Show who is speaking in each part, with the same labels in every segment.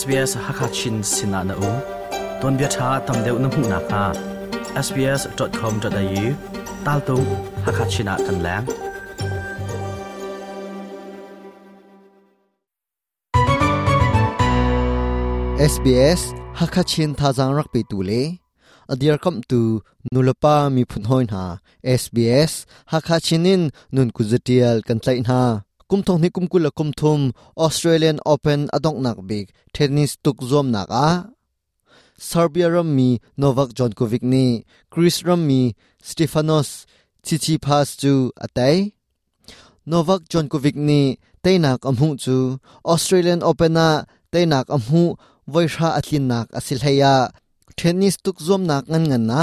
Speaker 1: SBS Hakachin Sinana U Don Bia Tha Tam Deu Nam Hung Na Kha sbs.com.au Tal Tu Hakachina Kan Lang
Speaker 2: เอสบีเอสฮักคาชินทาจังรักปีตูเลอดีรคำตูนุลปามีพุนหอยนาเอสบีเอสฮักคาชินินนุนกุจเตียลกันใจนา kum kula kum thum Australian Open adong nak big, tennis tuk zom nak a. Serbia ram mi Novak Djokovic ni. Chris ram mi Stefanos Tsitsipas chu atai. Novak Djokovic ni teinak amhu chu. Australian Open na teinak amhu voisha atlin nak asil heya tennis tuk zom nak ngan ngan na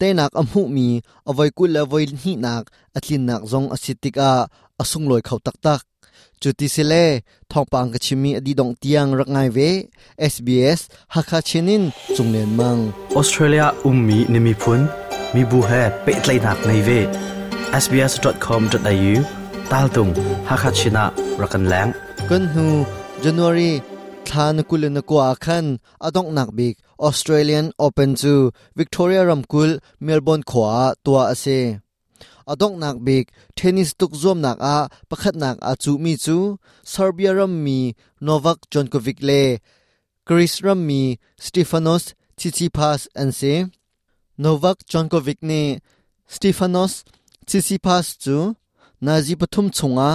Speaker 2: teinak amhu mi avoi kula la voi ni nak atlin nak zong asitika asung loi khau tak tak chuti sele thongpang ka chimi adi dong tiang rak ngai ve SBS hakha chinin chunglen mang
Speaker 1: Australia ummi nimi phun mi bu he pe tlai nak nei ve sbs.com.au tal tung hakachina rakan lang
Speaker 2: kan hu January than kulin ko akhan adong nak bik Australian Open chu Victoria Ramkul Melbourne khwa tua ase adok nak bik tennis tuk zom nak a, pakhat nak a chu mi chu. Serbia ram mi, Novak Djokovic le. Chris ram mi, Stefanos Tsitsipas an se Novak Djokovic ne. Stefanos Tsitsipas chu. Nazi pathum chunga.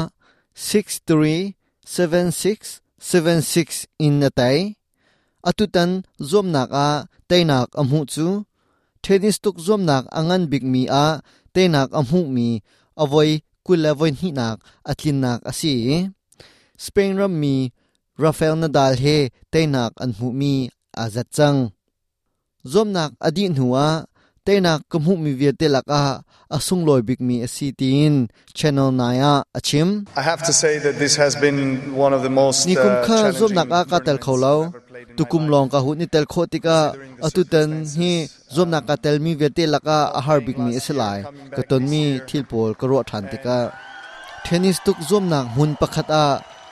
Speaker 2: 63 76 76 in natai atutan zom nak a tainak amhu chu. Tennis tuk zom nak angan big mi a tainak amhu mi avoi kulavoin hi nak atlin nak asi. Spain ram mi Rafael Nadal he tainak anhu mi azat chang zom nak adi nuwa tainak kamhu mi viet te laka asung loi big mi asi tin channel naya achim.
Speaker 3: I have to say that this has been one of the most uh, kha zom nak a ka tel in tukum long
Speaker 2: ka hu ni tel kho tika atutan hi zom nak ka tel mi vete laka a har big mi iselai ka ton mi thil pol ka ro than tika tennis tuk zom nak mun pakhat a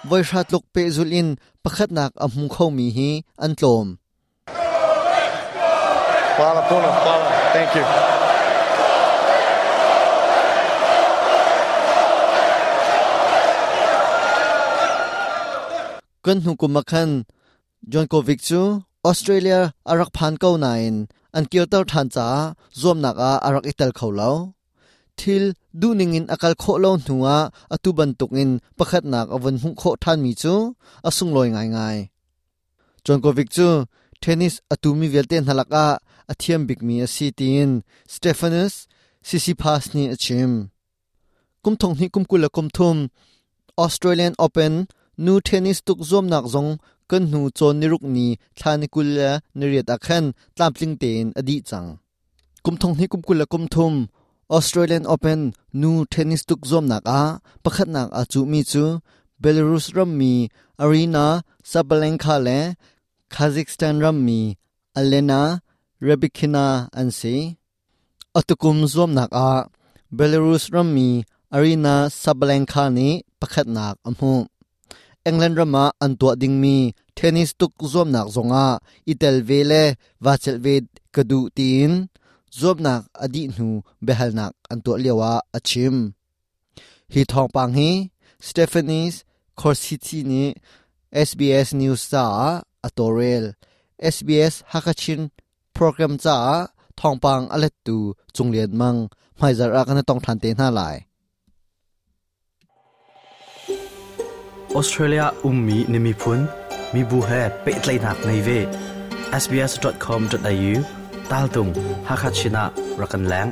Speaker 2: voi shat lok pe zulin pakhat nak a hmu kho mi hi an tlom
Speaker 3: Hvala puno, hvala. Thank you.
Speaker 2: kan John Kovic chu Australia arak phan ko nain, an kirtar than cha zom nak a arak itel kholo thil du ningin akal kho lo nuwa atu ban tukin pakhat nak awan hu kho than mi chu asung loi ngai ngai. John Kovic chu tennis atumi velte nhalaka athiam big mi asi tin Stephanus Sissipas ni achim kumthong ni kum kumthum kum Australian Open, nu tennis tuk zom nak zong กันหนูจนนิรุกนีทานกุลนเรียดอักขันตามจิงเตนอดีจังกุมทงให้กุมกุลกุมทุมออสเตรเลียนโอเปนนูเทนนิสตุกซอมนักอาประคัดนักอาจูมีจูเบลารุสรัมมีอารีนาซาเบลังคาเลคาซิคสถานรัมมีอเลนาเรบิกินาอันซีอตุกุมซอมนักอาเบลารุสรัมมีอารีนาซาเบลังคาเนประคัดนักอมหู England rama an tua ding mi tennis tuk zom nak zonga itel vele vachel ve kadu tin zom nak adi nu behal nak an tua lewa achim hi thong pang hi Stephanie Corsiti ni SBS News sa atorel SBS Hakachin program cha thong pang alet tu chunglian mang mai zar a kan tong than te na lai
Speaker 1: Australia ummi nimi phun mi bu he pe tlai nak nei ve sbs.com.au tal tung hakachina rakan lang